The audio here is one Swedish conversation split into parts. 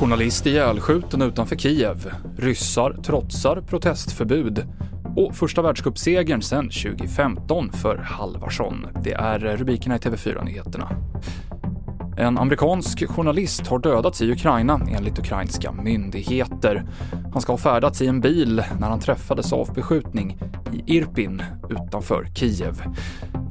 Journalist ihjälskjuten utanför Kiev. Ryssar trotsar protestförbud. Och första världscupsegern sedan 2015 för Halvarsson. Det är rubrikerna i TV4-nyheterna. En amerikansk journalist har dödats i Ukraina enligt ukrainska myndigheter. Han ska ha färdats i en bil när han träffades av beskjutning i Irpin utanför Kiev.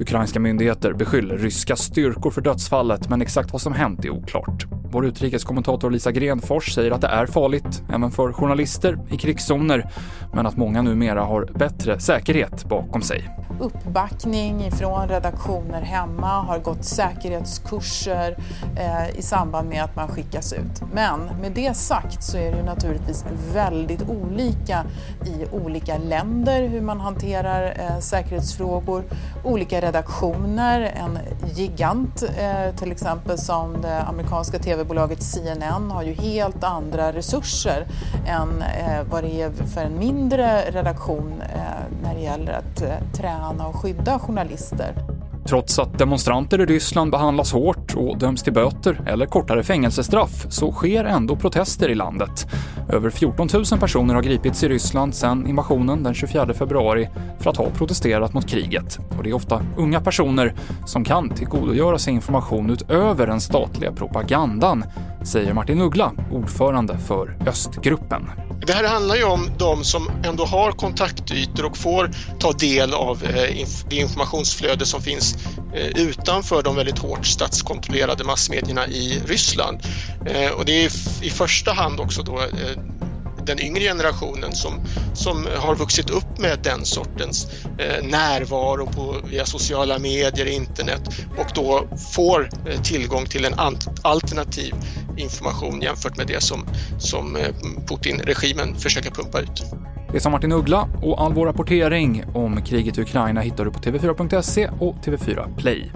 Ukrainska myndigheter beskyller ryska styrkor för dödsfallet, men exakt vad som hänt är oklart. Vår utrikeskommentator Lisa Grenfors säger att det är farligt, även för journalister i krigszoner, men att många numera har bättre säkerhet bakom sig. Uppbackning från redaktioner hemma, har gått säkerhetskurser eh, i samband med att man skickas ut. Men med det sagt så är det naturligtvis väldigt olika i olika länder hur man hanterar eh, säkerhetsfrågor, olika redaktioner, en gigant eh, till exempel som det amerikanska tv-bolaget CNN har ju helt andra resurser än eh, vad det är för en mindre redaktion eh, när det gäller att eh, träna och skydda journalister. Trots att demonstranter i Ryssland behandlas hårt och döms till böter eller kortare fängelsestraff så sker ändå protester i landet. Över 14 000 personer har gripits i Ryssland sedan invasionen den 24 februari för att ha protesterat mot kriget. Och det är ofta unga personer som kan tillgodogöra sig information utöver den statliga propagandan, säger Martin Uggla, ordförande för Östgruppen. Det här handlar ju om de som ändå har kontaktytor och får ta del av eh, det informationsflöde som finns eh, utanför de väldigt hårt statskontrollerade massmedierna i Ryssland. Eh, och det är i första hand också då den yngre generationen som, som har vuxit upp med den sortens eh, närvaro på, via sociala medier, internet och då får eh, tillgång till en alternativ information jämfört med det som, som eh, Putin-regimen försöker pumpa ut. Det sa Martin Uggla och all vår rapportering om kriget i Ukraina hittar du på TV4.se och TV4 Play.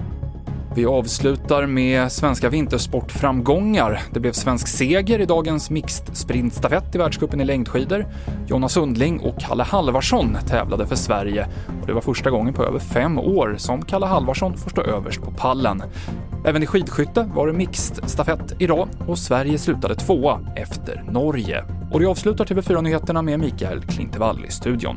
Vi avslutar med svenska vintersportframgångar. Det blev svensk seger i dagens mixed sprintstafett i världscupen i längdskidor. Jonna Sundling och Kalle Halvarsson tävlade för Sverige och det var första gången på över fem år som Kalle Halvarsson får stå överst på pallen. Även i skidskytte var det mixed stafett idag och Sverige slutade tvåa efter Norge. Och det avslutar TV4-nyheterna med Mikael Klintevall i studion.